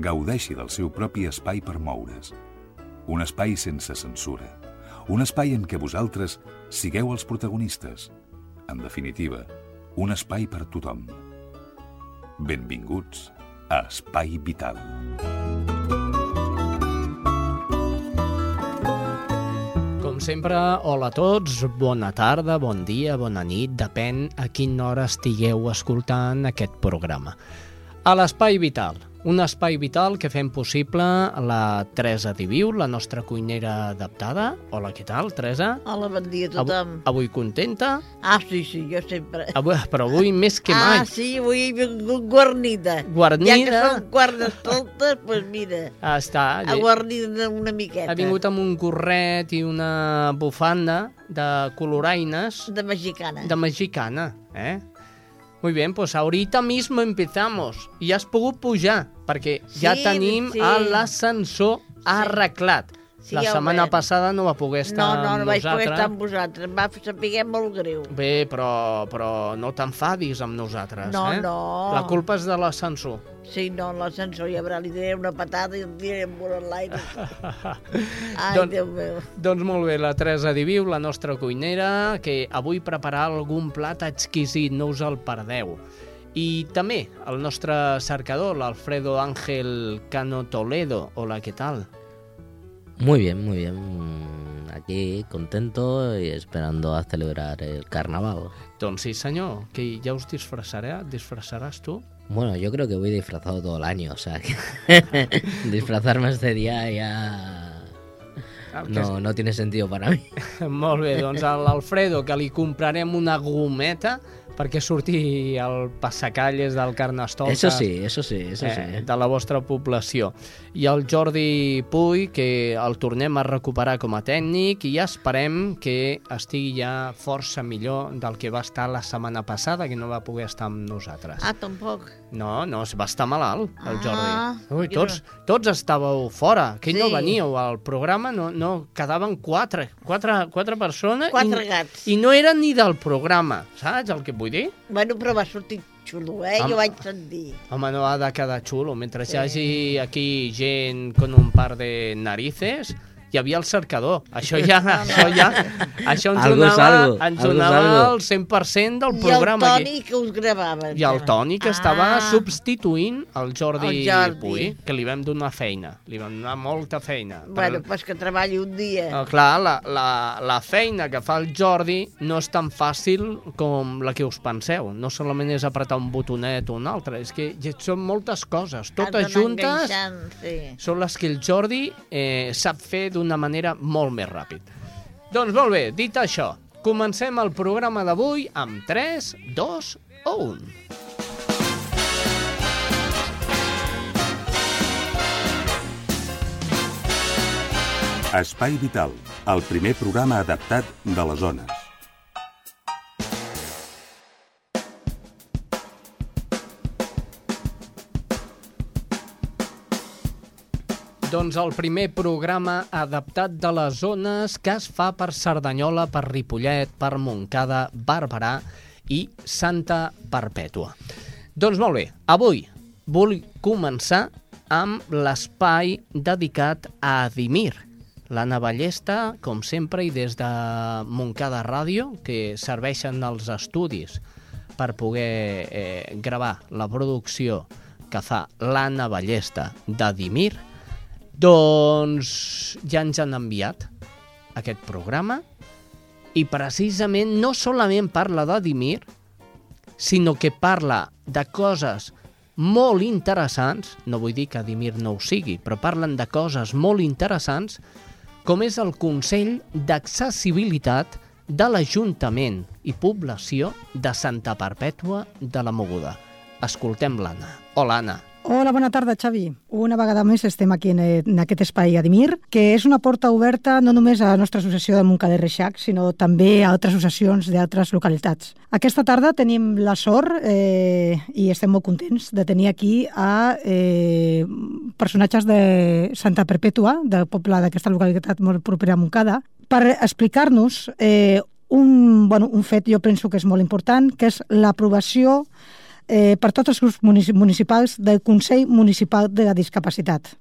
gaudeixi del seu propi espai per moure's. Un espai sense censura. Un espai en què vosaltres sigueu els protagonistes. En definitiva, un espai per tothom. Benvinguts a Espai Vital. Com sempre, hola a tots, bona tarda, bon dia, bona nit, depèn a quina hora estigueu escoltant aquest programa. A l'Espai Vital, un espai vital que fem possible la Teresa Diviu, la nostra cuinera adaptada. Hola, què tal, Teresa? Hola, bon dia a tothom. Avui, avui contenta? Ah, sí, sí, jo sempre. Avui, però avui més que mai. Ah, sí, avui he vingut guarnida. Guarnida? Ja que són quarts toltes, doncs pues mira, Ah, està. a guarnida una miqueta. Ha vingut amb un gorret i una bufanda de coloraines De mexicana. de mexicana, eh? Muy bien, pues ahorita mismo empezamos. I has pogut pujar, perquè ja Sí, tenim sí. l'ascensor arreglat. Sí, la setmana passada no va poder estar No, no, no amb vaig poder nosaltres. estar amb vosaltres. Em va saber molt greu. Bé, però, però no t'enfadis amb nosaltres, No, eh? no. La culpa és de l'ascensor. Sí, no, l'ascensor ja veurà, li diré una patada i el diré amb un l'aire. Ai, Don- Déu meu. Doncs molt bé, la Teresa Diviu, la nostra cuinera, que avui prepararà algun plat exquisit, no us el perdeu. I també el nostre cercador, l'Alfredo Ángel Cano Toledo. Hola, què tal? Muy bien, muy bien. Aquí contento y esperando a celebrar el carnaval. Doncs sí, senyor, que ja us disfressarà, disfressaràs tu? Bueno, yo creo que voy disfrazado todo el año, o sea que disfrazarme este día ya Ah, no, no tiene sentido para mí. Molt bé, doncs a l'Alfredo, que li comprarem una gometa perquè surti al passacalles del Carnestoltes. Eso sí, eso sí, eso eh, sí. de la vostra població. I el Jordi Puy, que el tornem a recuperar com a tècnic i ja esperem que estigui ja força millor del que va estar la setmana passada, que no va poder estar amb nosaltres. Ah, tampoc. No, no, va estar malalt, el Ah, Jordi. Ui, tots, tots estàveu fora, que no Sí. veníeu al programa, no, no quedaven quatre, quatre, quatre persones Quatre i, gats. i no eren ni del programa, saps el que vull dir? Bueno, però va sortir xulo, eh? Am- Jo vaig sentir. Home, no ha de quedar xulo. Mentre Sí. hi hagi aquí gent con un par de narices, hi havia el cercador. Això ja, això ja, això ens Algo donava, algo, ens donava algo. el 100% del I el programa. Toni que us gravava. I el Toni, que estava Ah. substituint el Jordi, El Jordi. Puy, que li vam donar feina. Li vam donar molta feina. Bueno, Per- pues que treballi un dia. Eh, clar, la, la, la feina que fa el Jordi no és tan fàcil com la que us penseu. No solament és apretar un botonet o un altre, és que ja són moltes coses, totes juntes Sí. són les que el Jordi eh, sap fer d'una manera molt més ràpid. Doncs molt bé, dit això, comencem el programa d'avui amb 3, 2 o 1. Espai Vital, el primer programa adaptat de les zones. Doncs el primer programa adaptat de les zones que es fa per Cerdanyola, per Ripollet, per Montcada, Barberà i Santa Perpètua. Doncs molt bé, avui vull començar amb l'espai dedicat a Adimir, la Navallesta, com sempre, i des de Montcada Ràdio, que serveixen els estudis per poder eh, gravar la producció que fa la Navallesta d'Adimir, doncs ja ens han enviat aquest programa i precisament no solament parla d'Adimir, sinó que parla de coses molt interessants, no vull dir que Adimir no ho sigui, però parlen de coses molt interessants, com és el Consell d'Accessibilitat de l'Ajuntament i Població de Santa Perpètua de la Moguda. Escoltem l'Anna. Hola, Anna. Hola, bona tarda, Xavi. Una vegada més estem aquí en, en aquest espai Adimir, que és una porta oberta no només a la nostra associació de Montcada i Reixac, sinó també a altres associacions d'altres localitats. Aquesta tarda tenim la sort eh, i estem molt contents de tenir aquí a eh, personatges de Santa Perpètua, del poble d'aquesta localitat molt propera a Montcada, per explicar-nos eh, un, bueno, un fet jo penso que és molt important, que és l'aprovació eh, per tots els grups municipals del Consell Municipal de la Discapacitat.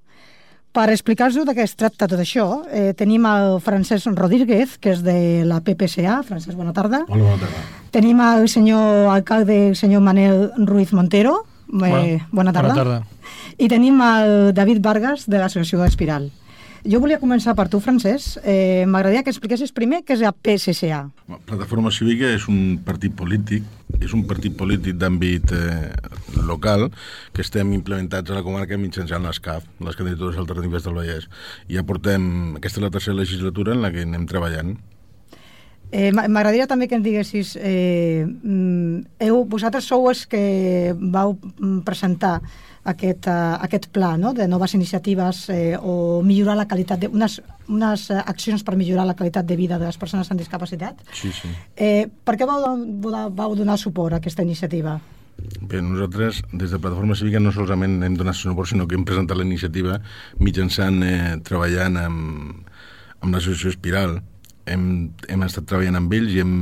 Per explicar-vos de què es tracta tot això, eh, tenim el Francesc Rodríguez, que és de la PPCA. Francesc, bona tarda. Hola, bona tarda. Tenim el senyor alcalde, el senyor Manel Ruiz Montero. Eh, bona tarda. Bona tarda. I tenim el David Vargas, de l'Associació Espiral. Jo volia començar per tu, Francesc. Eh, M'agradaria que expliquessis primer què és la PSCA. La Plataforma Cívica és un partit polític, és un partit polític d'àmbit eh, local que estem implementats a la comarca mitjançant les CAF, les candidatures alternatives del Vallès. Ja portem, aquesta és la tercera legislatura en la que anem treballant. Eh, M'agradaria també que em diguessis, eh, mm, heu, vosaltres sou els que vau mm, presentar aquest, uh, aquest pla no? de noves iniciatives eh, o millorar la qualitat, de, unes, unes accions per millorar la qualitat de vida de les persones amb discapacitat. Sí, sí. Eh, per què vau, vau donar suport a aquesta iniciativa? Bé, nosaltres, des de Plataforma Cívica, no solament hem donat suport, sinó que hem presentat la iniciativa mitjançant, eh, treballant amb, amb l'associació Espiral, hem, hem estat treballant amb ells i hem,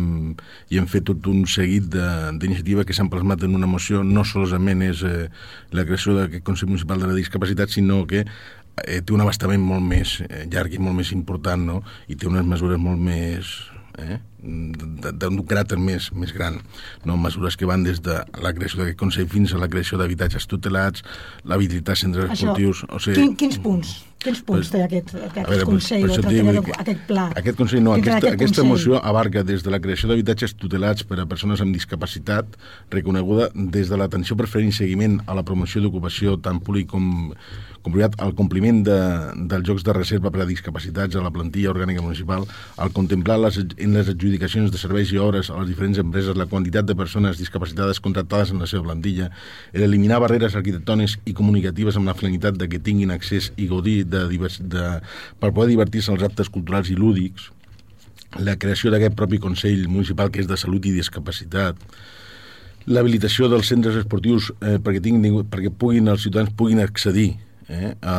i hem fet tot un seguit d'iniciativa que s'han plasmat en una moció. No solament és eh, la creació d'aquest Consell Municipal de la Discapacitat, sinó que eh, té un abastament molt més eh, llarg i molt més important, no? i té unes mesures molt més eh? D'un caràcter més, més gran. No? Mesures que van des de la creació d'aquest Consell fins a la creació d'habitatges tutelats, l'habilitat centres Això, esportius... O sigui, quin, quins punts? Quins punts pues, té aquest, aquest veure, Consell pues, o dic, aquest pla? Aquest Consell no, aquesta, aquest aquesta consell? moció abarca des de la creació d'habitatges tutelats per a persones amb discapacitat reconeguda des de l'atenció preferent i seguiment a la promoció d'ocupació tant públic com, com privat, al compliment de, dels jocs de reserva per a discapacitats a la plantilla orgànica municipal, al contemplar les, en les adjudicacions de serveis i obres a les diferents empreses la quantitat de persones discapacitades contractades en la seva plantilla, eliminar barreres arquitectòniques i comunicatives amb la finalitat de que tinguin accés i gaudir de, divers, de, per poder divertir-se als actes culturals i lúdics, la creació d'aquest propi Consell Municipal que és de Salut i Discapacitat, l'habilitació dels centres esportius eh, perquè, tinguin, perquè puguin, els ciutadans puguin accedir eh, a,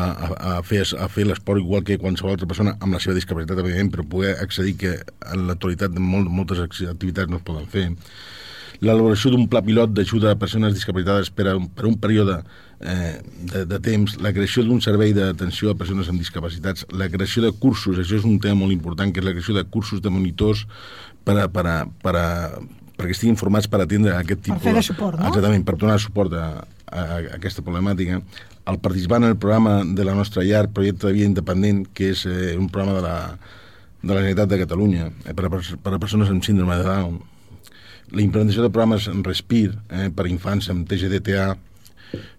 a, fer, a fer l'esport igual que qualsevol altra persona amb la seva discapacitat, evidentment, però poder accedir que en l'actualitat molt, moltes activitats no es poden fer. L'elaboració d'un pla pilot d'ajuda a persones discapacitades per, a, per un període eh, de, de temps, la creació d'un servei d'atenció a persones amb discapacitats, la creació de cursos, això és un tema molt important, que és la creació de cursos de monitors per a, per a, per a, perquè estiguin formats per atendre aquest tipus... Per fer de suport, no? Exactament, per donar suport a, a, a aquesta problemàtica. El participant en el programa de la nostra llar, Projecte de Vida Independent, que és eh, un programa de la, de la Generalitat de Catalunya eh, per, a, per a persones amb síndrome de Down. La implementació de programes en Respir eh, per a infants amb TGDTA,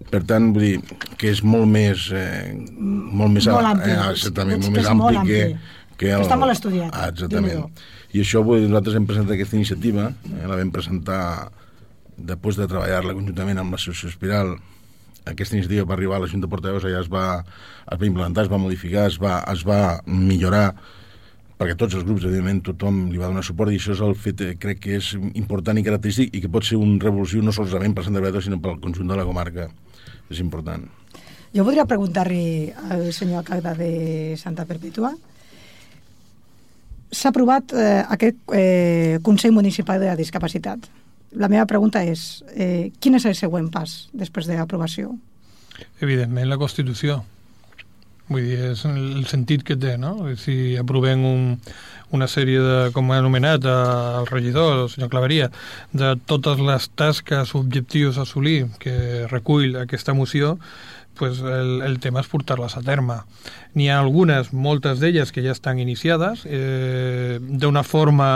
per tant, vull dir que és molt més... Eh, molt més molt ampli. Eh, exactament, molt més ampli, ampli que... que el... Està molt estudiat. Ah, exactament. I això, vull dir, nosaltres hem presentat aquesta iniciativa, eh, la vam presentar després de treballar-la conjuntament amb l'associació Espiral, aquesta iniciativa va arribar a la Junta de Portaveus, allà es va, es va implementar, es va modificar, es va, es va millorar, perquè tots els grups, evidentment, tothom li va donar suport i això és el fet, eh, crec que és important i característic i que pot ser un revolució no solament per Sant Andreu, sinó pel conjunt de la comarca. És important. Jo voldria preguntar-li al senyor alcalde de Santa Perpètua s'ha aprovat eh, aquest eh, Consell Municipal de la Discapacitat. La meva pregunta és, eh, quin és el següent pas després de l'aprovació? Evidentment, la Constitució. Vull dir, és el sentit que té, no? Si aprovem un, una sèrie de, com ha anomenat el regidor, el senyor Claveria, de totes les tasques, objectius a assolir que recull aquesta moció, pues el, el tema és portar-les a terme. N'hi ha algunes, moltes d'elles, que ja estan iniciades, eh, d'una forma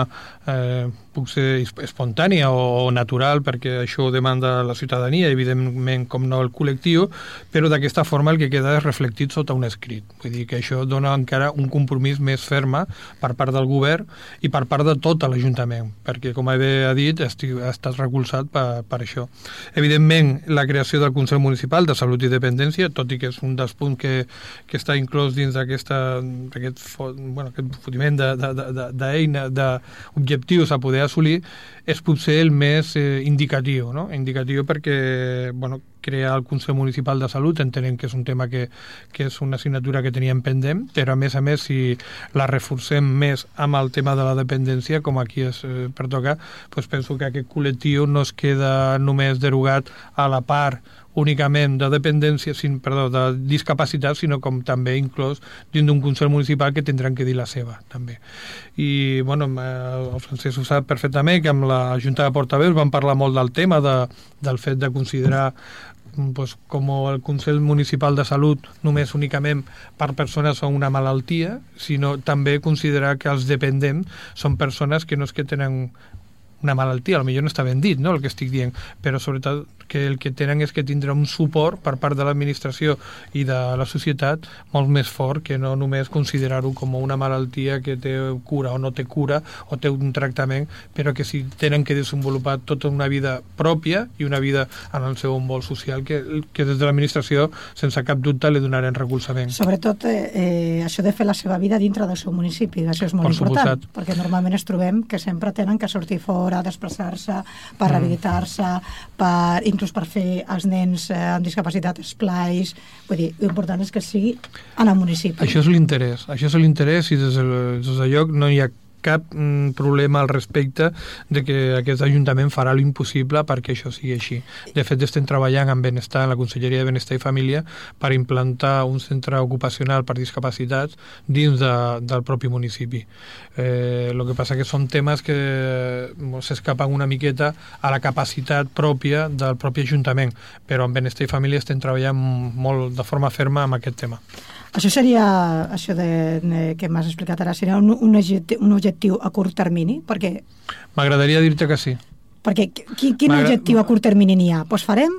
eh, puc ser espontània o, o natural, perquè això ho demanda la ciutadania, evidentment com no el col·lectiu, però d'aquesta forma el que queda és reflectit sota un escrit. Vull dir que això dona encara un compromís més ferma per part del govern i per part de tot l'Ajuntament, perquè, com ha dit, estic, ha estat recolzat per, per això. Evidentment, la creació del Consell Municipal de Salut i Dependència, tot i que és un dels punts que, que està inclòs dins d'aquest bueno, aquest fotiment d'eina, d'objectius a poder assolir, és potser el més eh, indicatiu, no? indicatiu perquè bueno, crear el Consell Municipal de Salut entenem que és un tema que, que és una assignatura que teníem pendent, però a més a més si la reforcem més amb el tema de la dependència, com aquí es eh, pertoca, doncs penso que aquest col·lectiu no es queda només derogat a la part únicament de dependència, sin, perdó, de discapacitat, sinó com també inclòs dins d'un Consell Municipal que tindran que dir la seva, també. I, bueno, el Francesc ho sap perfectament, que amb la Junta de Portaveus van parlar molt del tema de, del fet de considerar pues, com el Consell Municipal de Salut només únicament per persones amb una malaltia, sinó també considerar que els dependents són persones que no és que tenen una malaltia, potser no està ben dit no, el que estic dient, però sobretot que el que tenen és que tindrà un suport per part de l'administració i de la societat molt més fort que no només considerar-ho com una malaltia que té cura o no té cura o té un tractament, però que si tenen que desenvolupar tota una vida pròpia i una vida en el seu envol social que, que des de l'administració sense cap dubte li donarem recolzament. Sobretot eh, eh, això de fer la seva vida dintre del seu municipi, això és molt per important, suposat. perquè normalment es trobem que sempre tenen que sortir fora, desplaçar-se, per mm. rehabilitar-se, per inclús per fer els nens eh, amb discapacitat esplais, vull dir, l'important és que sigui en el municipi. Això és l'interès, això és l'interès i des, de, des de lloc no hi ha cap mm, problema al respecte de que aquest Ajuntament farà l'impossible perquè això sigui així. De fet, estem treballant amb Benestar, en la Conselleria de Benestar i Família, per implantar un centre ocupacional per discapacitats dins de, del propi municipi. Eh, que passa que són temes que s'escapen una miqueta a la capacitat pròpia del propi Ajuntament, però amb Benestar i Família estem treballant molt de forma ferma amb aquest tema. Això seria, això de, de que m'has explicat ara, seria un, un, objectiu, un objectiu a curt termini? Perquè... M'agradaria dir-te que sí. Perquè qui, quin objectiu a curt termini n'hi ha? Doncs pues farem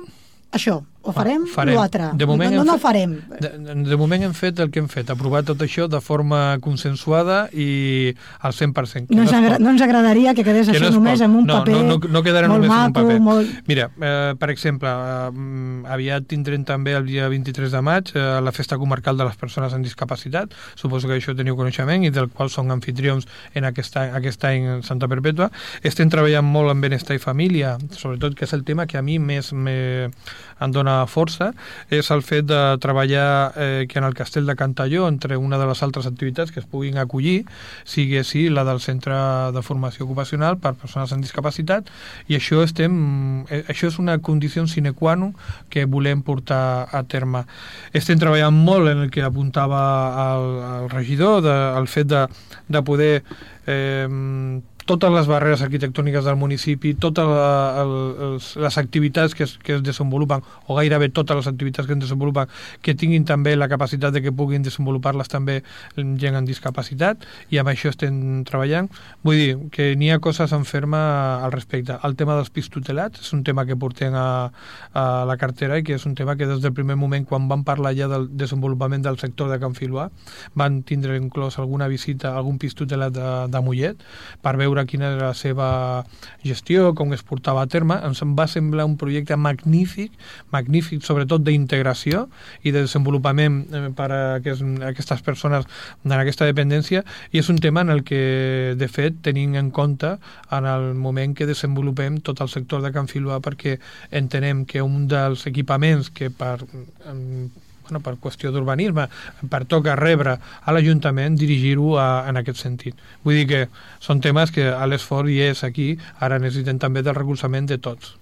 això, o farem, farem. l'altre. De moment no, no, no farem. De, de moment hem fet el que hem fet, aprovar tot això de forma consensuada i al 100%. No, no, ens agra no ens agradaria que quedés que això no només en un no, paper no, no, no quedarà molt només maco, en un paper. Molt... Mira, eh, per exemple, eh, aviat tindrem també el dia 23 de maig eh, la festa comarcal de les persones amb discapacitat, suposo que això teniu coneixement i del qual són anfitrions en aquest any, aquest any en Santa Perpètua. Estem treballant molt en benestar i família, sobretot que és el tema que a mi més me, em dona força, és el fet de treballar eh, que en el castell de Cantalló, entre una de les altres activitats que es puguin acollir, sigui sí la del Centre de Formació Ocupacional per persones amb discapacitat, i això estem eh, això és una condició sine qua non que volem portar a terme. Estem treballant molt en el que apuntava el, el regidor, de, el fet de, de poder eh, totes les barreres arquitectòniques del municipi, totes la, el, les activitats que es, que es desenvolupen, o gairebé totes les activitats que es desenvolupen, que tinguin també la capacitat de que puguin desenvolupar-les també gent amb discapacitat, i amb això estem treballant. Vull dir que n'hi ha coses en ferma al respecte. El tema dels pis tutelats és un tema que portem a, a la cartera i que és un tema que des del primer moment, quan van parlar ja del desenvolupament del sector de Can Filbà, van tindre inclòs alguna visita algun pis tutelat de, de Mollet per veure veure quina era la seva gestió, com es portava a terme. Ens va semblar un projecte magnífic, magnífic sobretot d'integració i de desenvolupament eh, per a aquestes persones en aquesta dependència i és un tema en el que, de fet, tenim en compte en el moment que desenvolupem tot el sector de Can Filbà perquè entenem que un dels equipaments que per bueno, per qüestió d'urbanisme, pertoca rebre a l'Ajuntament dirigir-ho en aquest sentit. Vull dir que són temes que l'esforç hi és aquí, ara necessiten també del recolzament de tots.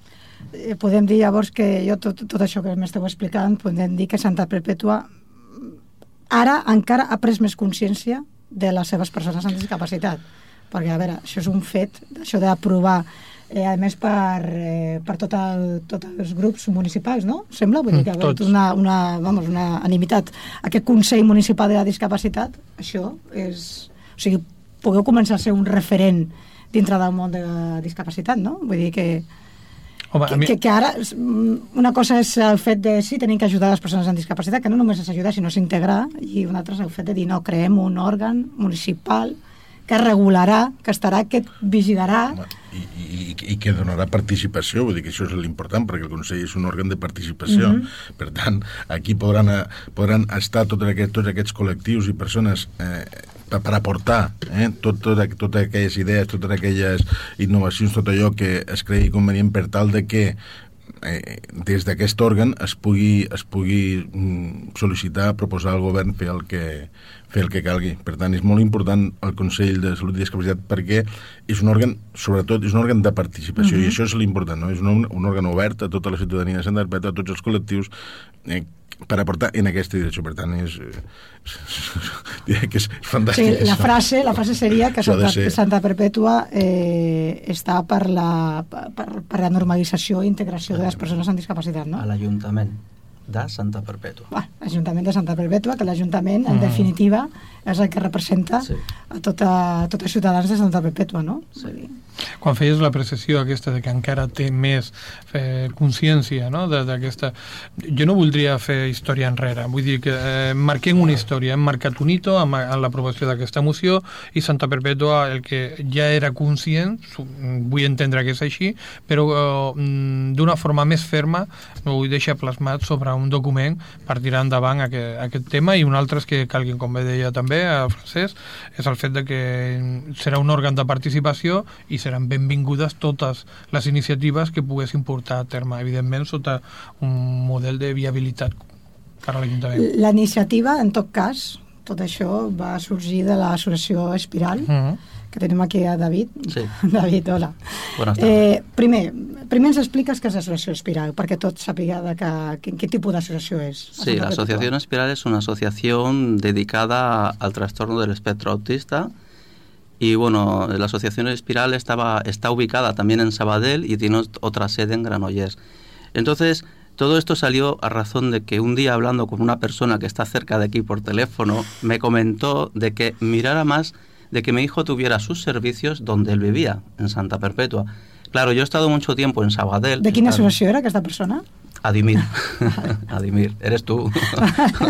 Eh, podem dir llavors que jo tot, tot això que m'esteu explicant, podem dir que Santa Perpètua ara encara ha pres més consciència de les seves persones amb discapacitat. Perquè, a veure, això és un fet, això d'aprovar eh, a més per, eh, per tot el, tots els grups municipals, no? Sembla, vull dir que tots. una, una, vamos, una animitat. Aquest Consell Municipal de la Discapacitat, això és... O sigui, pugueu començar a ser un referent dintre del món de la discapacitat, no? Vull dir que, Home, que, mi, que, que ara mm, una cosa és el fet de sí, tenim que ajudar les persones amb discapacitat, que no només és ajudar, sinó és integrar, i una altra és el fet de dir, no, creem un òrgan municipal que regularà, que estarà, que vigilarà, i, i, i que donarà participació, vull dir que això és l'important, perquè el Consell és un òrgan de participació. Per tant, aquí podran, eh, podran estar tots aquests, tots aquests col·lectius i persones eh, per, per aportar eh, tot, tot, totes aquelles idees, totes aquelles innovacions, tot allò que es cregui convenient per tal de que eh, des d'aquest òrgan es pugui, es pugui mm, sol·licitar, proposar al govern fer el que fer el que calgui. Per tant, és molt important el Consell de Salut i Discapacitat perquè és un òrgan, sobretot, és un òrgan de participació, uh -huh. i això és l'important, no? És un, un òrgan obert a tota la ciutadania de Sant Perpètua, a tots els col·lectius, eh, per aportar en aquesta direcció. Per tant, és, eh, que és fantàstic. Sí, la frase, la frase seria que Santa, ser. Santa Perpètua eh, està per la, per, per la normalització i integració de les persones amb discapacitat, no? a l'Ajuntament de Santa Perpètua. Bueno, L'Ajuntament de Santa Perpètua, que l'Ajuntament, en definitiva, és el que representa Sí. a tota, tots els ciutadans de Santa Perpètua, no? Sí. quan feies la precisió aquesta de que encara té més eh, consciència no? de- d'aquesta... Jo no voldria fer història enrere, vull dir que eh, marquem una història, hem marcat un hito amb, amb l'aprovació d'aquesta moció i Santa Perpètua, el que ja era conscient, vull entendre que és així, però eh, d'una forma més ferma ho vull deixar plasmat sobre un document per tirar endavant aquest, aquest tema i un altre és que calguin, com bé deia també a Francesc, és el fet de que serà un òrgan de participació i seran benvingudes totes les iniciatives que poguessin portar a terme, evidentment sota un model de viabilitat per a l'Ajuntament. La iniciativa, en tot cas, tot això va sorgir de l'associació Espiral, Mm -hmm. Que tenim aquí a David. Sí. David, hola. Buenas tardes. Eh, primer, primer ens expliques què és l'associació Espiral, perquè tot sàpiga de que, quin, quin tipus d'associació és. Sí, la. Asociación Espiral es una asociación dedicada al trastorno del espectro autista. Y bueno, la Asociación Espiral estaba, está ubicada también en Sabadell y tiene ot- otra sede en Granollers. Entonces, todo esto salió a razón de que un día hablando con una persona que está cerca de aquí por teléfono, me comentó de que mirara más de que mi hijo tuviera sus servicios donde él vivía, en Santa Perpetua. Claro, yo he estado mucho tiempo en Sabadell. De he estado- associació era aquesta persona? Adimir. Adimir, eres tú.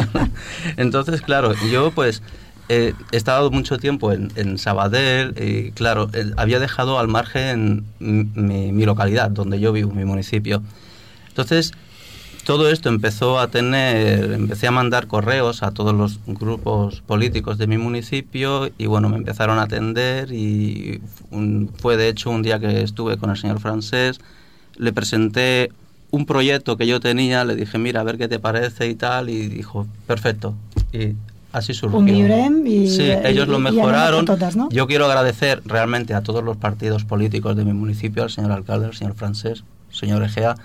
Entonces, claro, yo pues eh, he estado mucho tiempo en, en Sabadell y claro, eh, había dejado al margen mi- mi localidad, donde yo vivo, mi municipio. Entonces, todo esto empezó a tener, empecé a mandar correos a todos los grupos políticos de mi municipio y bueno, me empezaron a atender y fue de hecho un día que estuve con el señor francés, le presenté un proyecto que yo tenía, le dije, mira, a ver qué te parece y tal, y dijo, perfecto. Y así surgió. Un y- Sí, ellos lo mejoraron. Yo quiero agradecer realmente a todos los partidos políticos de mi municipio, al señor alcalde, al señor francés, señor Egea,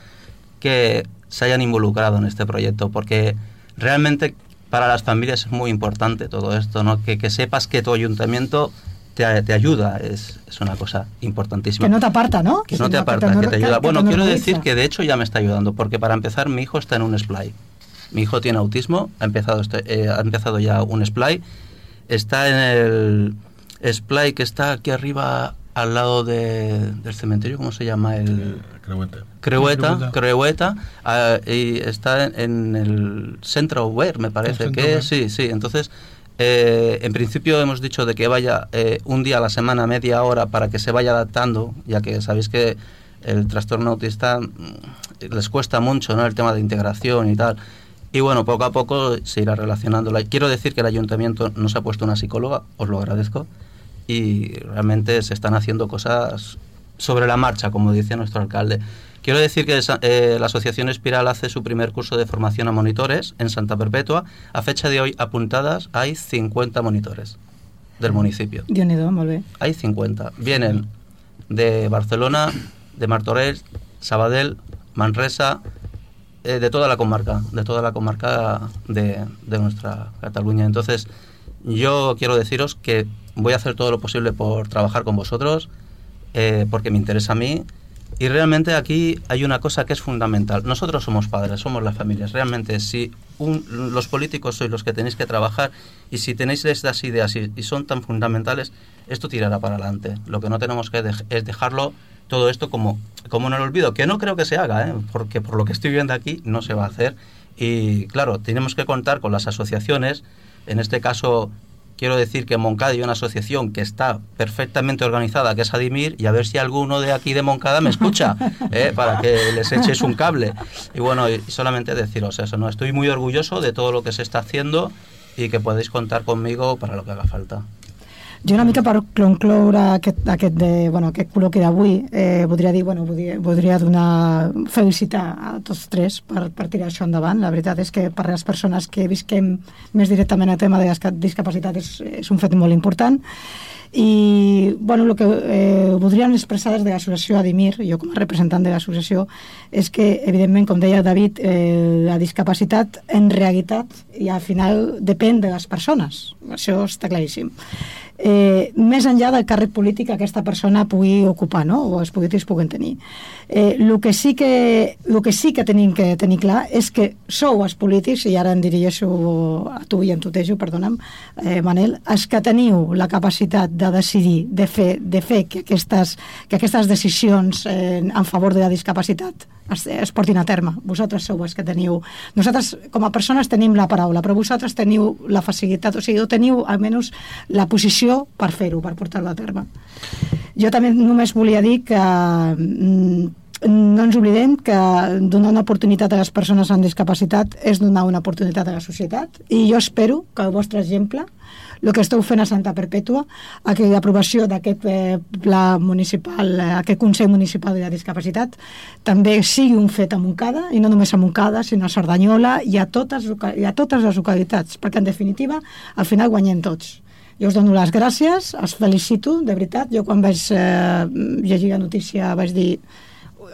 que se hayan involucrado en este proyecto, porque realmente para las familias es muy importante todo esto, ¿no? Que, que sepas que tu ayuntamiento te, te ayuda, es, es una cosa importantísima. Que no t'aparta, no? Que no te aparta, que te ayuda. que Bueno, te quiero decir que de hecho ya me está ayudando, porque para empezar mi hijo está en un splay. Mi hijo tiene autismo, ha empezado, este- eh, ha empezado ya un splay, está en el splay que está aquí arriba al lado de- del cementerio, ¿cómo se llama? El Creueta. Creueta, Creueta. Ah, y está en, en el Centro Ware, me parece que sí, sí. Entonces, eh, en principio hemos dicho de que vaya eh, un día a la semana, media hora, para que se vaya adaptando, ya que sabéis que el trastorno autista mm, les cuesta mucho, ¿no? El tema de integración y tal. Y bueno, poco a poco se irá relacionando. La- Quiero decir que el ayuntamiento nos ha puesto una psicóloga, os lo agradezco, y realmente se están haciendo cosas sobre la marcha, como dice nuestro alcalde. Quiero decir que eh, la Asociación Espiral hace su primer curso de formación a monitores en Santa Perpetua. A fecha de hoy apuntadas hay 50 monitores del municipio. Bé. Hay 50. Vienen de Barcelona, de Martorell, Sabadell, Manresa, eh, de toda la comarca, de toda la comarca de, de nuestra Cataluña. Entonces, yo quiero deciros que voy a hacer todo lo posible por trabajar con vosotros, eh, porque me interesa a mí Y realmente aquí hay una cosa que es fundamental. Nosotros somos padres, somos las familias. Realmente, si un- los políticos sois los que tenéis que trabajar y si tenéis estas ideas y, y son tan fundamentales, esto tirará para adelante. Lo que no tenemos que dej- es dejarlo todo esto como, como en el olvido, que no creo que se haga, ¿eh? porque por lo que estoy viendo aquí no se va a hacer. Y claro, tenemos que contar con las asociaciones, en este caso quiero decir que en Moncada hay una asociación que está perfectamente organizada, que es Adimir, y a ver si alguno de aquí de Moncada me escucha, ¿eh? para que les eches un cable. Y bueno, y solamente deciros eso, ¿no? Estoy muy orgulloso de todo lo que se está haciendo y que podéis contar conmigo para lo que haga falta. Jo una mica per concloure aquest, aquest, de, bueno, aquest col·loqui d'avui, eh, voldria dir, bueno, voldria, voldria donar, felicitar a tots tres per, per tirar això endavant. La veritat és que per les persones que visquem més directament el tema de disca- discapacitat és, és un fet molt important i bueno, el que eh, voldríem expressar des de l'associació Adimir, jo com a representant de l'associació, és que, evidentment, com deia David, eh, la discapacitat en realitat i al final depèn de les persones, això està claríssim. Eh, més enllà del càrrec polític que aquesta persona pugui ocupar, no? o els polítics puguen tenir. Eh, que sí que, el que sí que tenim que tenir clar és que sou els polítics, i ara em dirigeixo a tu i em tutejo, perdona'm, eh, Manel, els que teniu la capacitat de decidir, de fer, de fer que, aquestes, que aquestes decisions eh, en favor de la discapacitat es, es portin a terme. Vosaltres sou els que teniu... Nosaltres, com a persones, tenim la paraula, però vosaltres teniu la facilitat, o sigui, teniu almenys la posició per fer-ho, per portar-ho a terme. Jo també només volia dir que mm, no ens oblidem que donar una oportunitat a les persones amb discapacitat és donar una oportunitat a la societat i jo espero que el vostre exemple el que esteu fent a Santa Perpètua, aquella aprovació d'aquest eh, pla municipal, eh, aquest Consell Municipal de la Discapacitat, també sigui un fet a Montcada, i no només a Montcada, sinó a Cerdanyola i a totes, i a totes les localitats, perquè en definitiva al final guanyem tots. Jo us dono les gràcies, els felicito, de veritat. Jo quan vaig eh, llegir la notícia vaig dir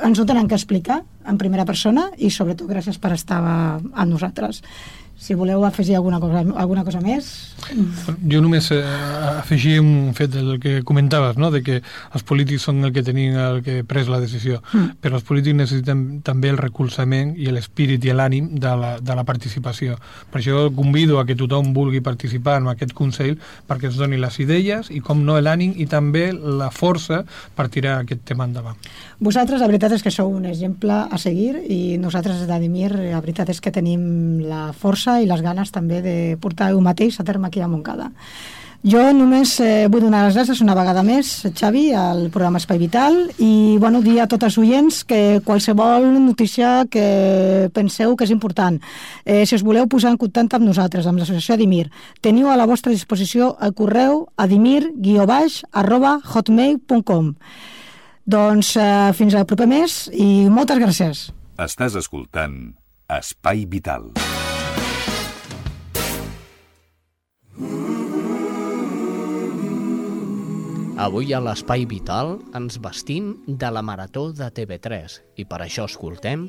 ens ho tenen que explicar en primera persona i sobretot gràcies per estar amb nosaltres. Si voleu afegir alguna cosa, alguna cosa més... Jo només eh, afegir un fet del que comentaves, no? de que els polítics són el que tenien el que pres la decisió, mm. però els polítics necessiten també el recolzament i l'espírit i l'ànim de, la, de la participació. Per això convido a que tothom vulgui participar en aquest Consell perquè ens doni les idees i, com no, l'ànim i també la força per tirar aquest tema endavant. Vosaltres, la veritat és que sou un exemple a seguir i nosaltres, d'Adimir, la veritat és que tenim la força i les ganes també de portar el mateix a terme aquí a Montcada. Jo només eh, vull donar les gràcies una vegada més, Xavi, al programa Espai Vital i bueno, dir a tots els oients que qualsevol notícia que penseu que és important, eh, si us voleu posar en contacte amb nosaltres, amb l'associació Adimir, teniu a la vostra disposició el correu adimir-baix arroba hotmail.com doncs eh, fins al proper mes i moltes gràcies. Estàs escoltant Espai Vital. Avui a l'Espai Vital ens vestim de la Marató de TV3 i per això escoltem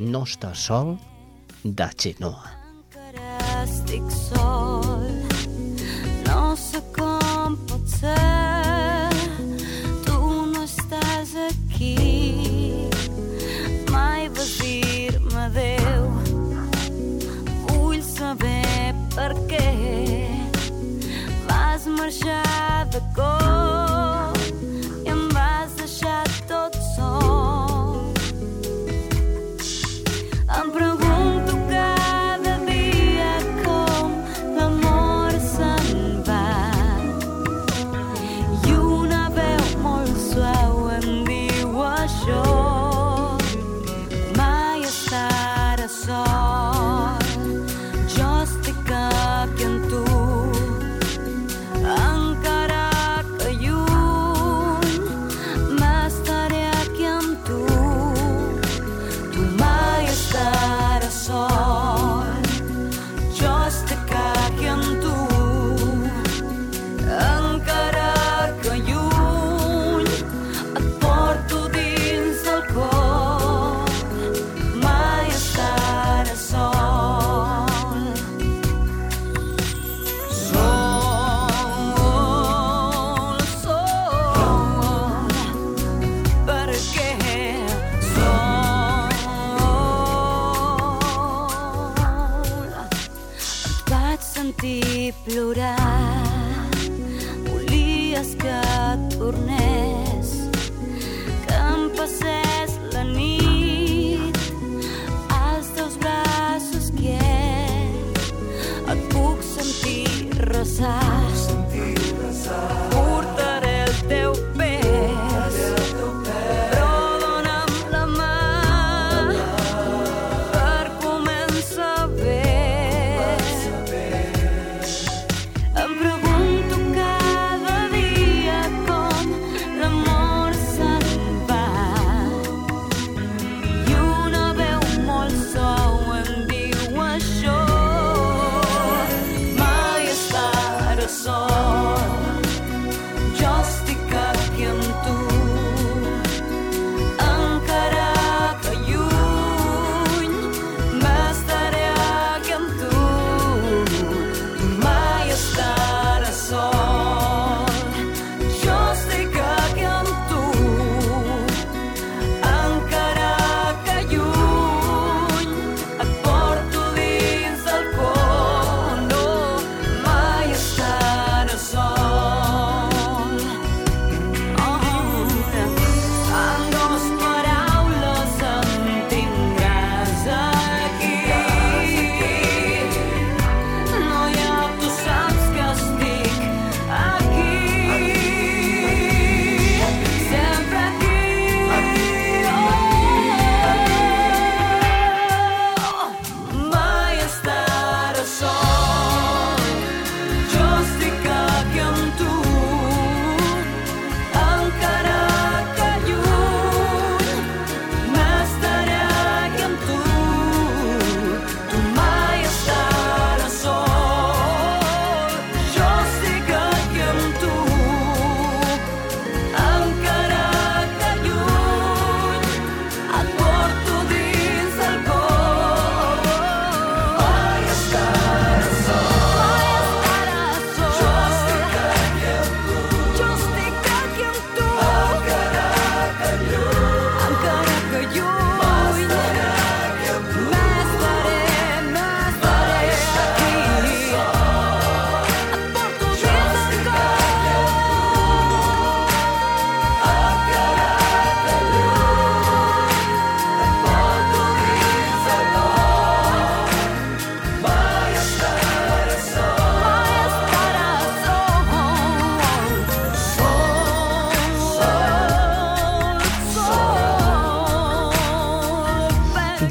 No estàs sol de encara estic sol. No sé com pot ser,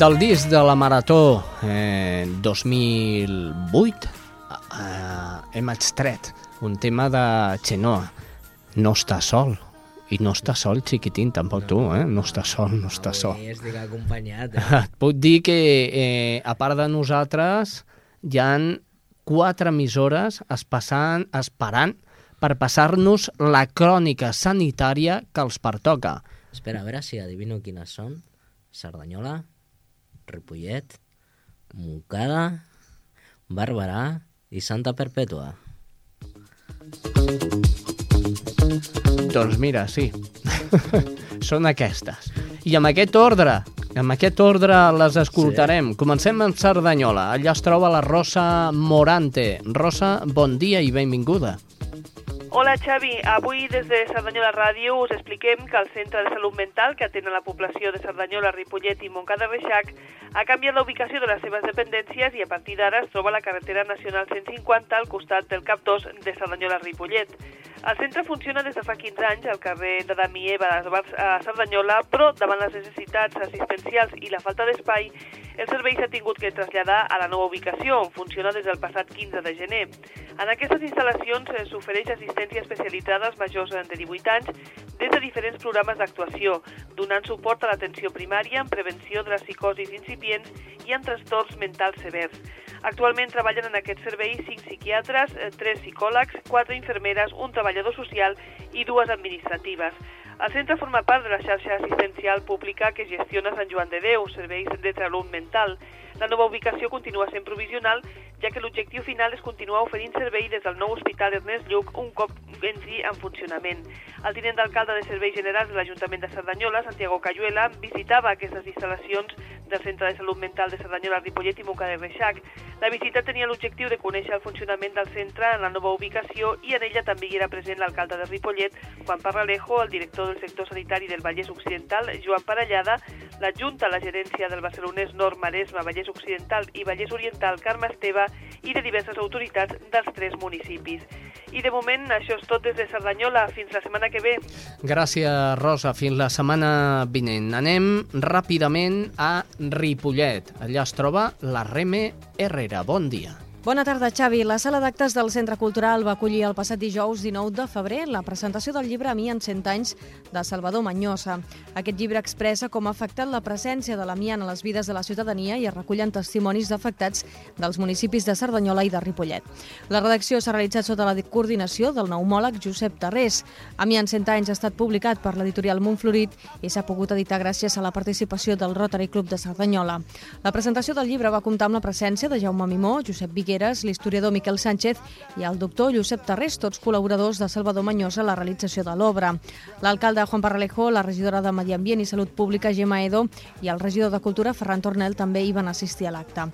Del disc de la Marató eh, 2008 eh, hem extret un tema de Xenoa. No està sol. I no està sol, xiquitín, tampoc tu, eh? No està sol, no està sol. Avui estic acompanyat. Eh? Et puc dir que, eh, a part de nosaltres, hi han quatre emissores espassant, esperant per passar-nos la crònica sanitària que els pertoca. Espera, a veure si adivino quines són. Cerdanyola, Ripollet, Montcada, Barberà i Santa Perpètua. Doncs mira, sí. Són aquestes. I amb aquest ordre, amb aquest ordre les escoltarem. Sí. Comencem amb Cerdanyola. Allà es troba la Rosa Morante. Rosa, bon dia i benvinguda. Hola Xavi, avui des de Cerdanyola Ràdio us expliquem que el Centre de Salut Mental que atén a la població de Cerdanyola, Ripollet i Montcada Reixac ha canviat la ubicació de les seves dependències i a partir d'ara es troba a la carretera nacional 150 al costat del CAP 2 de Cerdanyola-Ripollet. El centre funciona des de fa 15 anys al carrer de Dami Eva a Cerdanyola, però davant les necessitats assistencials i la falta d'espai, el servei s'ha tingut que traslladar a la nova ubicació, on funciona des del passat 15 de gener. En aquestes instal·lacions eh, s'ofereix assistència especialitzada als majors de 18 anys des de diferents programes d'actuació, donant suport a l'atenció primària en prevenció de les psicosis incipients i en trastorns mentals severs. Actualment treballen en aquest servei 5 psiquiatres, 3 psicòlegs, 4 infermeres, un treballador social i dues administratives. El centre forma part de la xarxa assistencial pública que gestiona Sant Joan de Déu, serveis de salut mental. La nova ubicació continua sent provisional, ja que l'objectiu final és continuar oferint servei des del nou Hospital Ernest Lluc un cop entri en funcionament. El tinent d'alcalde de Serveis Generals de l'Ajuntament de Cerdanyola, Santiago Cayuela, visitava aquestes instal·lacions del Centre de Salut Mental de Cerdanyola, Ripollet i Montcada i Reixac. La visita tenia l'objectiu de conèixer el funcionament del centre en la nova ubicació i en ella també hi era present l'alcalde de Ripollet, Juan Parralejo, el director del sector sanitari del Vallès Occidental, Joan Parellada, l'adjunta a la gerència del Barcelonès Nord, Maresme, Vallès Occidental i Vallès Oriental, Carme Esteve, i de diverses autoritats dels tres municipis. I de moment això és tot des de Cerdanyola. Fins la setmana que ve. Gràcies, Rosa. Fins la setmana vinent. Anem ràpidament a Ripollet. Allà es troba la Reme Herrera. Bon dia. Bona tarda, Xavi. La sala d'actes del Centre Cultural va acollir el passat dijous 19 de febrer la presentació del llibre A mi en 100 anys de Salvador Manyosa. Aquest llibre expressa com ha afectat la presència de l'amiant a les vides de la ciutadania i es recullen testimonis d'afectats dels municipis de Cerdanyola i de Ripollet. La redacció s'ha realitzat sota la coordinació del pneumòleg Josep Tarrés. A mi en 100 anys ha estat publicat per l'editorial Montflorit i s'ha pogut editar gràcies a la participació del Rotary Club de Cerdanyola. La presentació del llibre va comptar amb la presència de Jaume Mimó, Josep Viguer Figueres, l'historiador Miquel Sánchez i el doctor Josep Tarrés, tots col·laboradors de Salvador Manyosa a la realització de l'obra. L'alcalde Juan Parralejo, la regidora de Medi Ambient i Salut Pública Gemma Edo i el regidor de Cultura Ferran Tornel també hi van assistir a l'acte.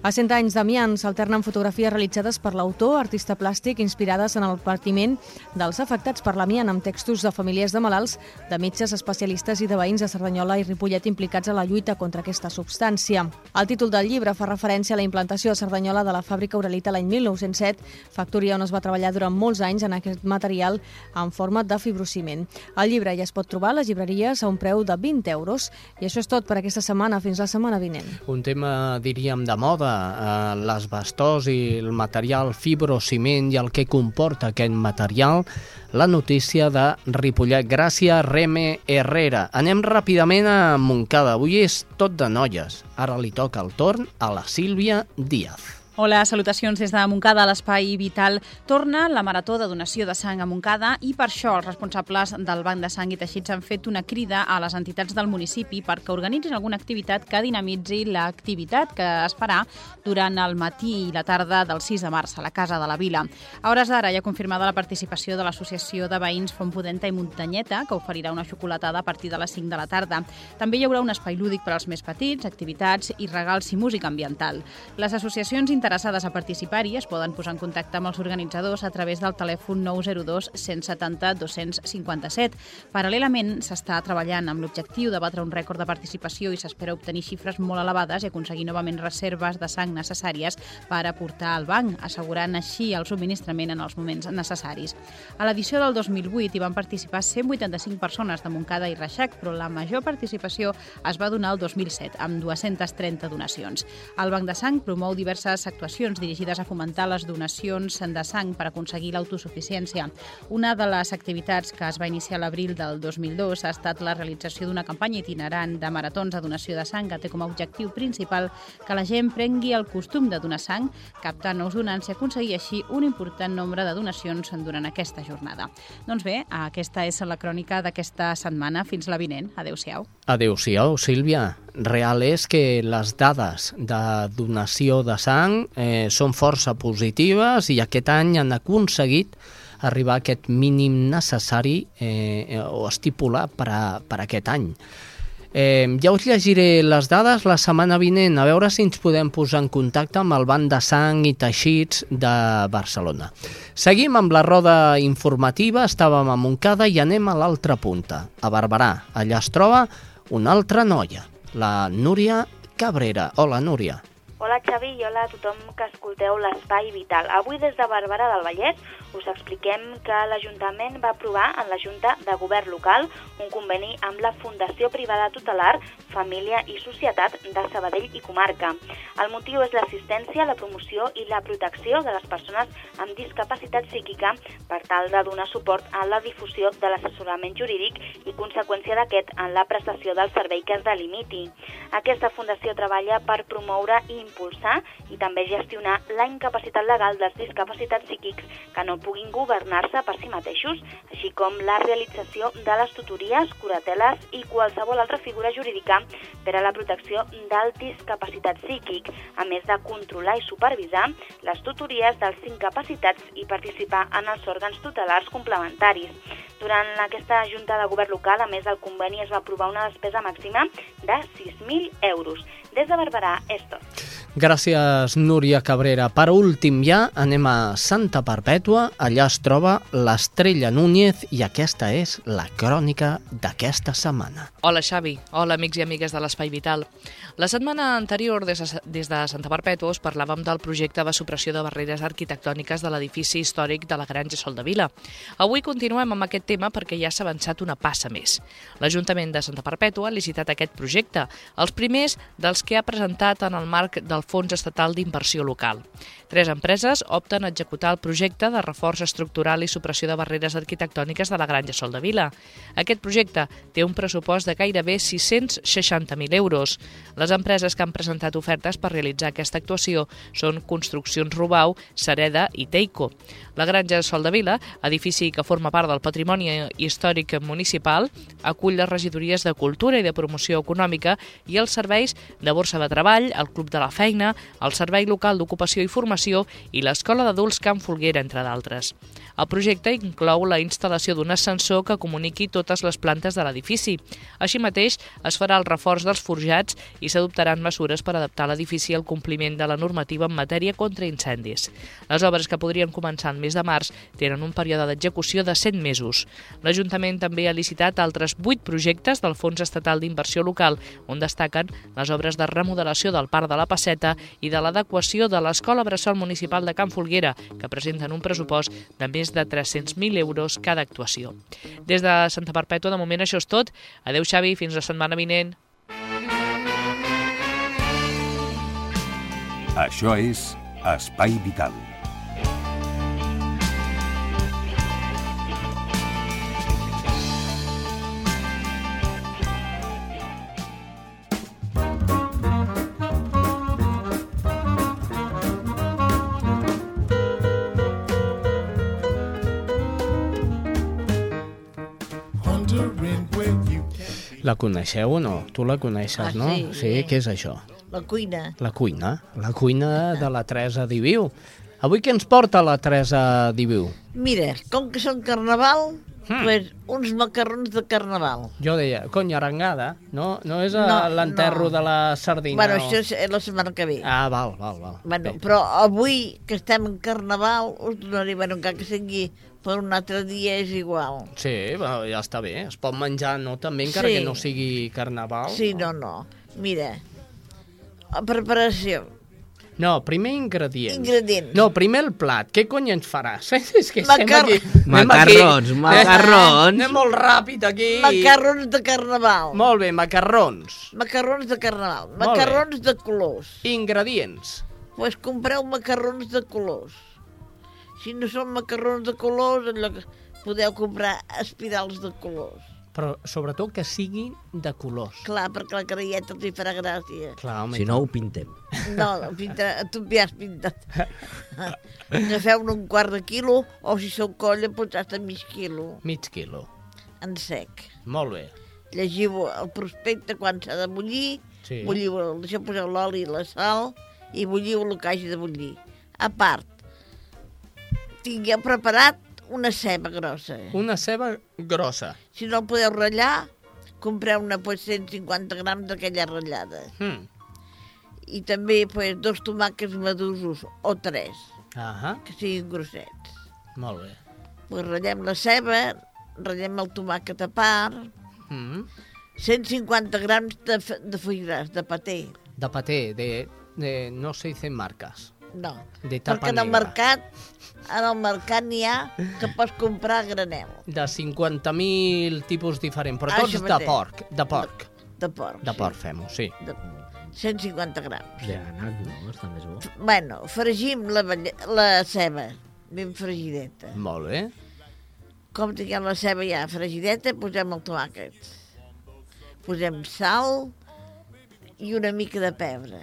A 100 anys d'Amiant s'alternen fotografies realitzades per l'autor, artista plàstic, inspirades en el partiment dels afectats per l'amiant amb textos de familiars de malalts, de metges, especialistes i de veïns de Cerdanyola i Ripollet implicats a la lluita contra aquesta substància. El títol del llibre fa referència a la implantació a Cerdanyola de la fàbrica Uralita l'any 1907, factoria on es va treballar durant molts anys en aquest material en forma de fibrociment. El llibre ja es pot trobar a les llibreries a un preu de 20 euros. I això és tot per aquesta setmana. Fins la setmana vinent. Un tema, diríem, de moda, eh, l'asbestós i el material fibrociment i el que comporta aquest material, la notícia de Ripollet. Gràcies, Reme Herrera. Anem ràpidament a Montcada. Avui és tot de noies. Ara li toca el torn a la Sílvia Díaz. Hola, salutacions des de Montcada. L'Espai Vital torna la marató de donació de sang a Montcada i per això els responsables del Banc de Sang i Teixits han fet una crida a les entitats del municipi perquè organitzin alguna activitat que dinamitzi l'activitat que es farà durant el matí i la tarda del 6 de març a la Casa de la Vila. A hores d'ara ha confirmada la participació de l'Associació de Veïns Font Pudenta i Muntanyeta, que oferirà una xocolatada a partir de les 5 de la tarda. També hi haurà un espai lúdic per als més petits, activitats i regals i música ambiental. Les associacions interessades a participar-hi es poden posar en contacte amb els organitzadors a través del telèfon 902 170 257. Paral·lelament, s'està treballant amb l'objectiu de batre un rècord de participació i s'espera obtenir xifres molt elevades i aconseguir novament reserves de sang necessàries per aportar al banc, assegurant així el subministrament en els moments necessaris. A l'edició del 2008 hi van participar 185 persones de Montcada i Reixac, però la major participació es va donar el 2007, amb 230 donacions. El Banc de Sang promou diverses actuacions dirigides a fomentar les donacions de sang per aconseguir l'autosuficiència. Una de les activitats que es va iniciar a l'abril del 2002 ha estat la realització d'una campanya itinerant de maratons de donació de sang que té com a objectiu principal que la gent prengui el costum de donar sang, captar nous donants i aconseguir així un important nombre de donacions durant aquesta jornada. Doncs bé, aquesta és la crònica d'aquesta setmana. Fins la vinent. Adéu-siau. Adéu-siau, Sílvia. Real és que les dades de donació de sang eh, són força positives i aquest any han aconseguit arribar a aquest mínim necessari eh, o estipulat per, a, per a aquest any. Eh, ja us llegiré les dades la setmana vinent, a veure si ens podem posar en contacte amb el Banc de Sang i Teixits de Barcelona. Seguim amb la roda informativa, estàvem a Montcada i anem a l'altra punta, a Barberà. Allà es troba una altra noia, la Núria Cabrera. Hola, Núria. Hola Xavi i hola a tothom que escolteu l'Espai Vital. Avui des de Barberà del Vallès us expliquem que l'Ajuntament va aprovar en la Junta de Govern local un conveni amb la Fundació Privada Tutelar Família i Societat de Sabadell i Comarca. El motiu és l'assistència, la promoció i la protecció de les persones amb discapacitat psíquica per tal de donar suport a la difusió de l'assessorament jurídic i conseqüència d'aquest en la prestació del servei que es delimiti. Aquesta fundació treballa per promoure i impulsar i també gestionar la incapacitat legal dels discapacitats psíquics que no puguin governar-se per si mateixos, així com la realització de les tutories, curateles i qualsevol altra figura jurídica per a la protecció del discapacitat psíquic, a més de controlar i supervisar les tutories dels incapacitats i participar en els òrgans tutelars complementaris. Durant aquesta Junta de Govern local, a més del conveni, es va aprovar una despesa màxima de 6.000 euros. Des de Barberà és tot. Gràcies, Núria Cabrera. Per últim ja anem a Santa Perpètua. Allà es troba l'Estrella Núñez i aquesta és la crònica d'aquesta setmana. Hola Xavi, hola amics i amigues de l'Espai Vital. La setmana anterior, des de, des de Santa Perpètua, us parlàvem del projecte de supressió de barreres arquitectòniques de l'edifici històric de la Granja Sol de Vila. Avui continuem amb aquest tema perquè ja s'ha avançat una passa més. L'Ajuntament de Santa Perpètua ha licitat aquest projecte, els primers dels que ha presentat en el marc del Fons Estatal d'Inversió Local. Tres empreses opten a executar el projecte de reforç estructural i supressió de barreres arquitectòniques de la Granja Sol de Vila. Aquest projecte té un pressupost de gairebé 660.000 euros. Les empreses que han presentat ofertes per realitzar aquesta actuació són Construccions Rubau, Sareda i Teico. La Granja Sol de Vila, edifici que forma part del patrimoni històric municipal, acull les regidories de Cultura i de Promoció Econòmica i els serveis de Borsa de Treball, el Club de la Feina, el Servei Local d'Ocupació i Formació i l'Escola d'Adults Camp Folguera, entre d'altres. El projecte inclou la instal·lació d'un ascensor que comuniqui totes les plantes de l'edifici. Així mateix, es farà el reforç dels forjats i s'adoptaran mesures per adaptar l'edifici al compliment de la normativa en matèria contra incendis. Les obres que podrien començar el mes de març tenen un període d'execució de 100 mesos. L'Ajuntament també ha licitat altres 8 projectes del Fons Estatal d'Inversió Local, on destaquen les obres de remodelació del Parc de la Passeta i de l'adequació de l'Escola Bressol Municipal de Can Folguera, que presenten un pressupost de més de 300.000 euros cada actuació. Des de Santa Perpètua, de moment, això és tot. Adeu, Xavi, fins la setmana vinent. Això és Espai Vital. La coneixeu o no? Tu la coneixes, Ah, no? sí, sí. sí. Què és això? La cuina. La cuina. La cuina de la Teresa Diviu. Avui què ens porta la Teresa Diviu? Mira, com que són carnaval, hmm. pues, uns macarrons de carnaval. Jo deia, cony, arengada, no? No és No, l'enterro no. de la sardina? bueno, o- això és la setmana que ve. Ah, val, val, val. Bueno, Bé. però avui que estem en carnaval, us donaré, bueno, encara que sigui per un altre dia és igual. Sí, bueno, ja està bé. Es pot menjar, no? També, encara Sí. que no sigui carnaval. Sí, no, no. Mira, la preparació. No, primer ingredients. Ingredients. No, primer el plat. Què cony ens faràs? És que estem Macar- aquí... Macarrons, aquí. macarrons. Anem molt ràpid aquí. Macarrons de carnaval. Molt bé, macarrons. Macarrons de carnaval. Macarrons de colors. Ingredients. pues compreu macarrons de colors. Si no són macarrons de colors, allò que podeu comprar espirals de colors. Però sobretot que siguin de colors. Clar, perquè la caralleta els hi farà gràcia. Clar, home, Si no, ho pintem. No, pinta, tu ja has pintat. Agafeu-ne un quart de quilo, o si sou colla, doncs hasta mig quilo, Mig quilo. en sec. Molt bé. Llegiu el prospecte quan s'ha de bullir, Sí. bulliu, deixeu posar l'oli i la sal i bulliu el que hagi de bullir. A part, tingueu preparat una ceba grossa. Una ceba grossa. Si no el podeu ratllar, compreu una pues, 150 grams d'aquella ratllada. Hmm. I també pues, dos tomàquets madusos o tres, Ahà, que siguin grossets. molt bé. Pues ratllem la ceba, ratllem el tomàquet a part, Mm. 150 grams de, de fuiràs, de paté. De paté, de, de... No se dicen marcas. No, De tapa perquè en el negra. mercat, en el mercat n'hi ha que pots comprar a granel, De 50.000 tipus diferents, però Ah, tots de porc. De porc. de porc. De porc fem-ho, sí. De 150 grams. De granat, no? Està més bo. Bueno, fregim la, la ceba, ben fregideta. Molt bé. Com tinguem la ceba ja fregideta, posem el tomàquet. Posem sal i una mica de pebre,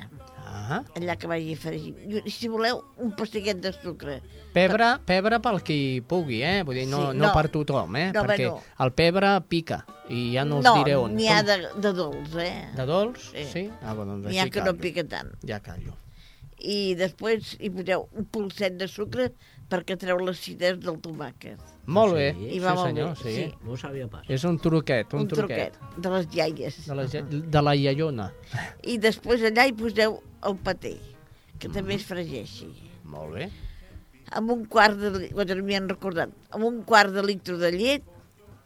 Ah. allà que vagi fregint. I, si voleu, un pastiguet de sucre. Pebre, pebre pel qui pugui, eh? Vull dir, no, Sí, no, no. per tothom, eh? No, Perquè bueno. el pebre pica i ja no us no, diré on. n'hi ha de, de dolç, eh? De dolç? Sí. sí? Ah, bueno, doncs N'hi ha que no callo. pica tant. Ja callo. i després hi poseu un polset de sucre perquè treu l'acidesa del tomàquet. Molt bé, I sí, va molt senyor, bé, sí. No ho sabia pas. És un truquet, un, Un truquet de les iaies. De la, de la iaiona. I després allà hi poseu el paté, que també es fregeixi. Molt bé. Amb un quart de... Bueno, m'hi han recordat. Amb un quart de litre de llet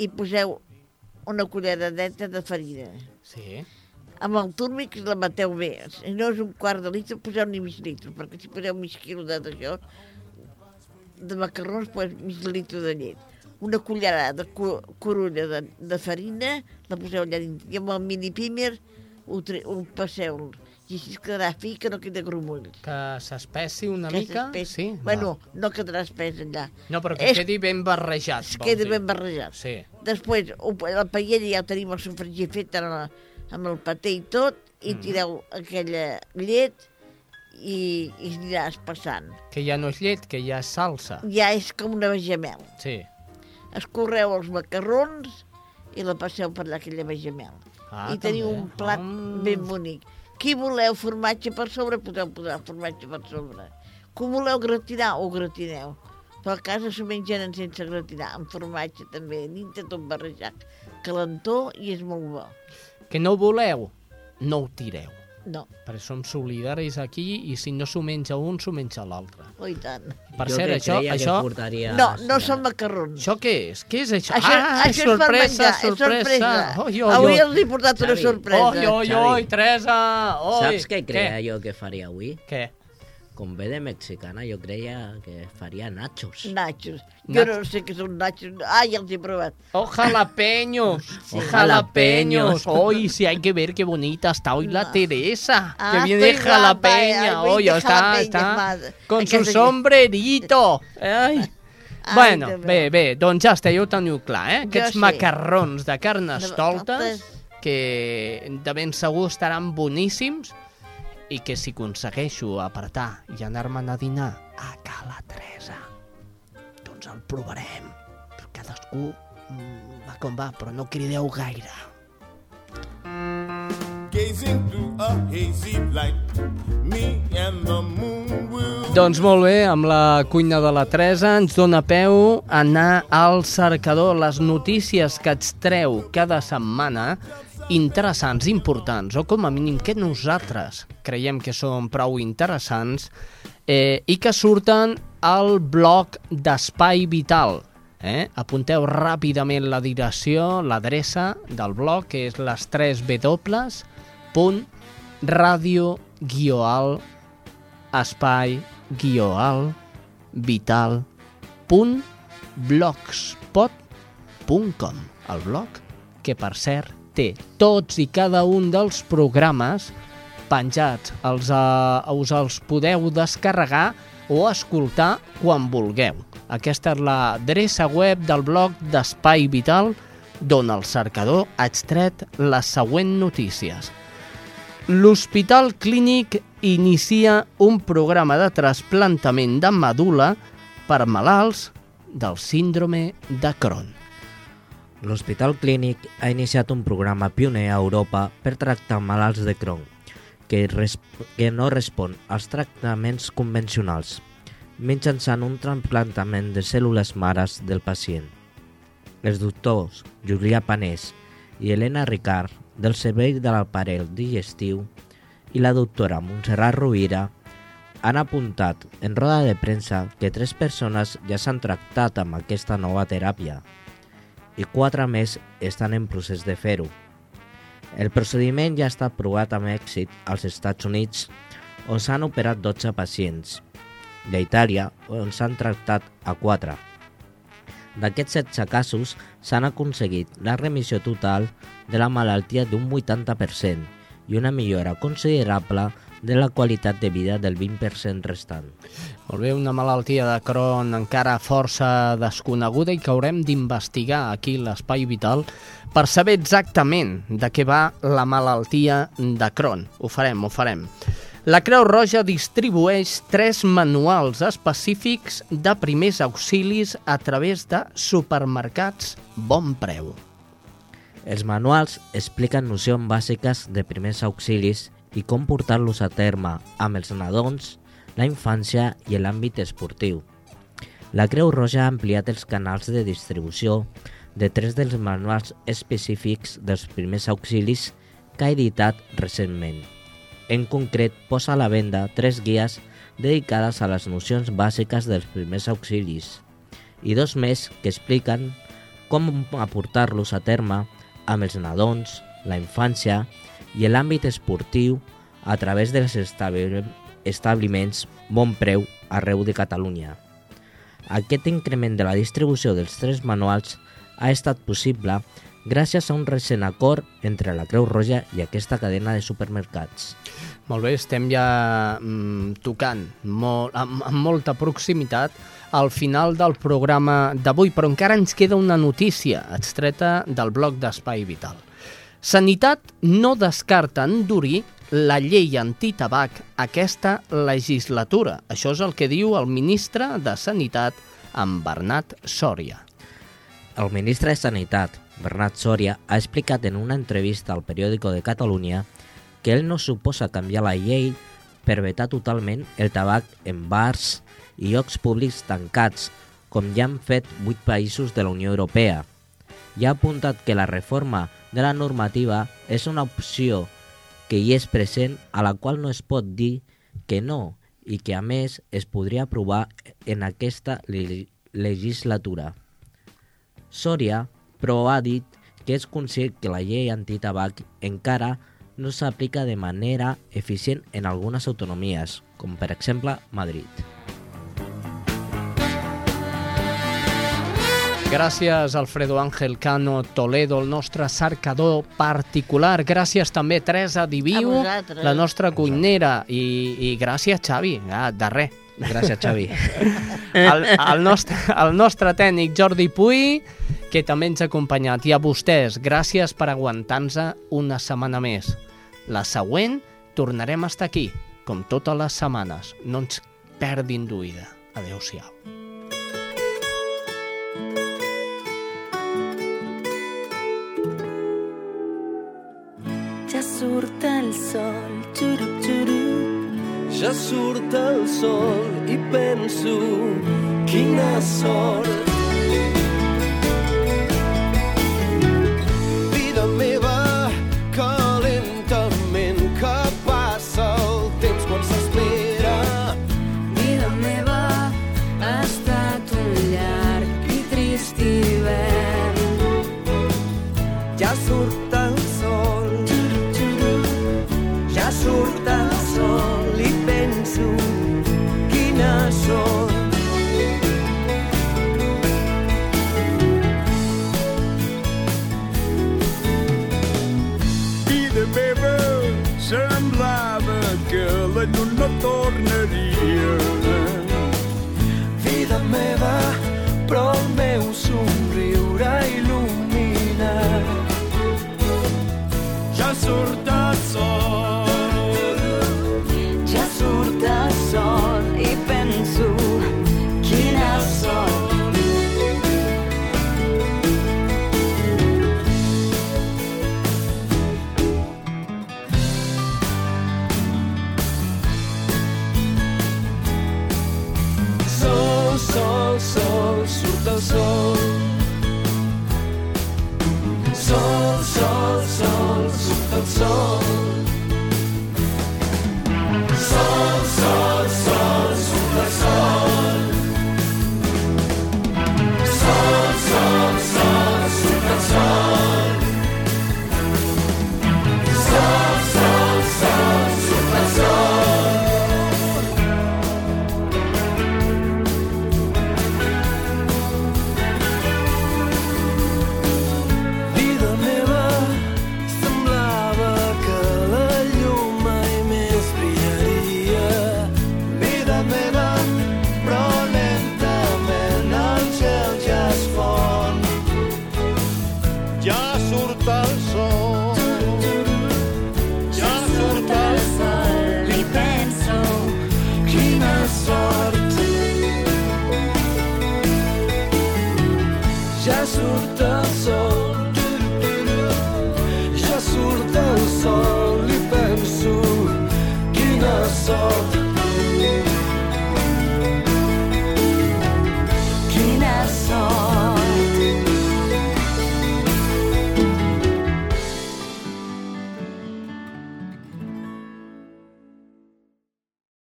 hi poseu una culleradeta de farina. Sí. Amb el túrmic la mateu bé. Si no és un quart de litre, poseu ni mig litre, perquè si poseu mig quilo de- d'això, de macarrons, pues, mig litre de llet. Una cullerada de cu corulla de, de farina, la poseu allà dins. I amb el mini pímer ho, ho passeu. Es quedarà fi que no queda grumoll. Que s'espessi una Que mica? Sí. Bueno, no quedarà espès allà. No, però que És- quedi ben barrejat. Es queda dir. ben barrejat. Sí. Després, la paella ja tenim el sofregit fet amb, la, amb el paté i tot, i Mhm. tireu aquella llet i, i aniràs passant. Que ja no és llet, que ja és salsa. Ja és com una bechamel. Sí. Escorreu els macarrons i la passeu per allà, aquella bechamel. Ah, I teniu també. un plat Mm. ben bonic. Qui voleu formatge per sobre, podeu posar formatge per sobre. Ho voleu gratinar, ho gratineu. Però a casa s'ho mengen sense gratinar, amb formatge també, dintre tot barrejat. Calentó i és molt bo. Que no voleu, no ho tireu. No, Perquè som solidaris aquí i si no s'ho menja un, s'ho menja l'altre. oh, i tant. Per Jo cert, que això... això... portaria- No, no són macarrons. Això què és? Què és això? Això, ah, això és per sorpresa, és sorpresa. sorpresa. Oi, oi, Avui oi. els he portat una Xavi, sorpresa. Oi, oi, oi, Teresa! Oi. Saps què creia jo que faria avui? Què? Com ve de mexicana, jo creia que faria nachos. Nachos. Jo Nach- no sé què són nachos. Ah, ja els he provat. ¡Oh, jalapeños! Sí. ¡Oh, jalapeños! Jalapeños. ¡Hoy sí hay que ver qué bonita está hoy la Teresa! Ah, que viene de estoy guapa, jalapeña. eh, voy Hoy de está, jalapeñas, está madre. con Hay que su seguir. sombrerito. Ai. Ai, bueno, Déu meu. bé, bé, doncs ja està, ja ho teniu clar, eh? Jo Aquests sí. macarrons de De carnestoltes patates. que de ben segur estaran boníssims i que si aconsegueixo apretar i anar-me'n a dinar a Cala Teresa, doncs el provarem. Cadascú mm, va com va, però no crideu gaire. Gazing through a hazy light, me and the moon will. Doncs molt bé, amb la cuina de la Teresa ens dona peu a anar al cercador, les notícies que et treu cada setmana, interessants, importants, o com a mínim que nosaltres creiem que són prou interessants, eh, i que surten al blog d'Espai Vital. Eh? Apunteu ràpidament la direcció, l'adreça del blog, que és les 3 W, punt, radio, guioal, espai, guioal, vital, punt, blogspot.com. El blog que, per cert, té tots i cada un dels programes penjats. Els, uh, us els podeu descarregar o escoltar quan vulgueu. Aquesta és l'adreça web del blog d'Espai Vital, d'on el cercador ha extret les següents notícies. L'Hospital Clínic inicia un programa de trasplantament de medul·la per malalts del síndrome de Crohn. L'Hospital Clínic ha iniciat un programa pioner a Europa per tractar malalts de Crohn, que, que no respon als tractaments convencionals, mitjançant un trasplantament de cèl·lules mares del pacient. Els doctors Julià Panés i Helena Ricard, del Servei de l'Aparell Digestiu, i la doctora Montserrat Rovira han apuntat en roda de premsa que tres persones ja s'han tractat amb aquesta nova teràpia i quatre més estan en procés de fer-ho. El procediment ja està aprovat amb èxit als Estats Units, on s'han operat 12 pacients, i a Itàlia, on s'han tractat a 4. D'aquests 16 casos s'han aconseguit la remissió total de la malaltia d'un 80% i una millora considerable de la qualitat de vida del 20% restant. Molt bé, una malaltia de Crohn encara força desconeguda i que haurem d'investigar aquí l'Espai Vital per saber exactament de què va la malaltia de Crohn. Ho farem, ho farem. La Creu Roja distribueix tres manuals específics de primers auxilis a través de supermercats Bon Preu. Els manuals expliquen nocions bàsiques de primers auxilis i com portar-los a terme amb els nadons, la infància i l'àmbit esportiu. La Creu Roja ha ampliat els canals de distribució de tres dels manuals específics dels primers auxilis que ha editat recentment. En concret, posa a la venda tres guies dedicades a les nocions bàsiques dels primers auxilis i dos més que expliquen com aportar-los a terme amb els nadons, la infància i l'àmbit esportiu a través dels establi- establiments bon preu arreu de Catalunya. Aquest increment de la distribució dels tres manuals ha estat possible gràcies a un recent acord entre la Creu Roja i aquesta cadena de supermercats. Molt bé, estem ja mm, tocant molt, amb, amb molta proximitat al final del programa d'avui, però encara ens queda una notícia extreta del bloc d'Espai Vital. Sanitat no descarta endurir la llei antitabac aquesta legislatura. Això és el que diu el ministre de Sanitat, en Bernat Sòria. El ministre de Sanitat, Bernat Sòria, ha explicat en una entrevista al periòdico de Catalunya que ell no suposa canviar la llei per vetar totalment el tabac en bars i llocs públics tancats, com ja han fet vuit països de la Unió Europea. I ha apuntat que la reforma de la normativa és una opció que hi és present a la qual no es pot dir que no i que a més es podria aprovar en aquesta le- legislatura. Sòria, però, ha dit que és conscient que la llei antitabac encara no s'aplica de manera eficient en algunes autonomies, com per exemple Madrid. Gràcies, Alfredo Ángel Cano Toledo, el nostre cercador particular. Gràcies també, Teresa Diviu, la nostra cuinera. I, i gràcies, Xavi, ah, de res. Gràcies, Xavi. el, el, nostre, el nostre tècnic Jordi Puy, que també ens ha acompanyat. I a vostès, gràcies per aguantar-nos una setmana més. La següent tornarem a estar aquí, com totes les setmanes. No ens perdin d'oïda. Adéu-siau. Surt el sol i penso quina sort.